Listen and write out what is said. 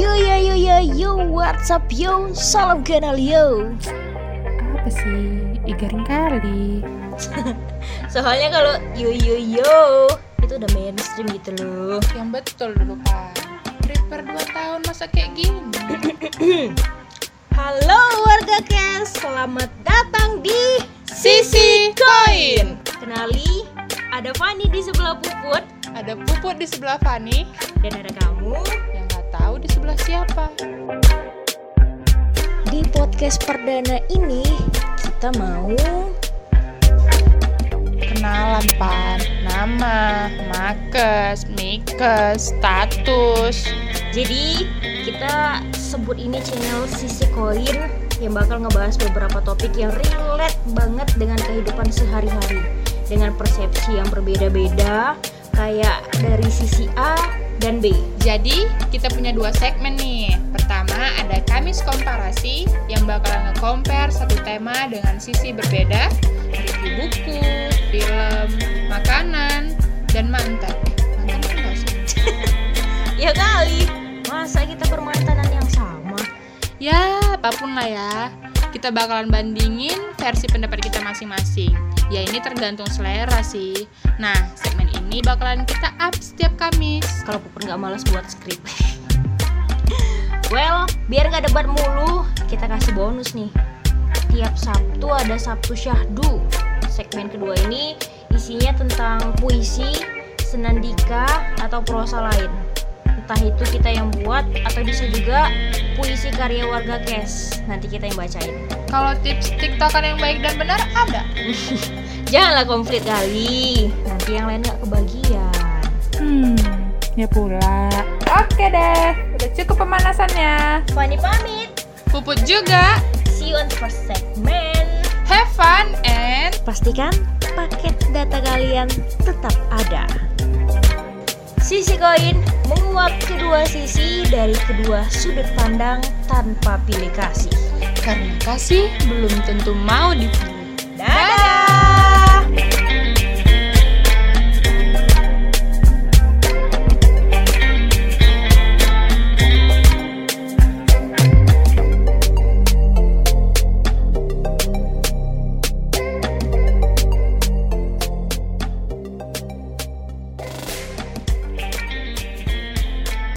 Yo, what's up yo? Salam kenal yo. Apa sih? Ih, garing kali. Soalnya kalau yo yo yo itu udah mainstream gitu loh. Yang betul dulu kan. Prepare 2 tahun masa kayak gini. Halo warga Kes, selamat datang di Sisi Koin. Kenali, ada Fani di sebelah Puput Ada Puput di sebelah Fani dan ada kamu tahu di sebelah siapa. Di podcast perdana ini kita mau Kenalan pan, nama, makes, mikes, status. Jadi kita sebut ini channel Sisi Koin yang bakal ngebahas beberapa topik yang relate banget dengan kehidupan sehari-hari dengan persepsi yang berbeda-beda kayak dari sisi A dan B. Jadi kita punya dua segmen nih. Pertama ada Kamis Komparasi yang bakalan nge-compare satu tema dengan sisi berbeda, review buku, film, makanan, dan mantan. Mantan itu nggak sih? Ya kali, masa kita bermantanan yang sama? Ya, apa pun lah ya. Kita bakalan bandingin versi pendapat kita masing-masing. Ya ini tergantung selera sih. Nah, segmen ini bakalan kita up setiap Kamis. Kalau Puput nggak males buat skrip. well, biar nggak debat mulu, kita kasih bonus nih. Tiap Sabtu ada Sabtu Syahdu. Segmen kedua ini isinya tentang puisi, senandika, atau prosa lain. Entah itu kita yang buat atau bisa juga puisi karya warga Kes. Nanti kita yang bacain. Kalau tips tiktokan yang baik dan benar ada. Janganlah konflik kali. Nanti yang lain nggak kebagian. Hmm, ya pula. Oke deh, udah cukup pemanasannya. Fani pamit. Puput juga. See you on the first segment. Have fun and Pastikan paket data kalian tetap ada. Sisi koin menguak kedua sisi dari kedua sudut pandang tanpa pilih kasih. karena kasih belum tentu mau dipilih.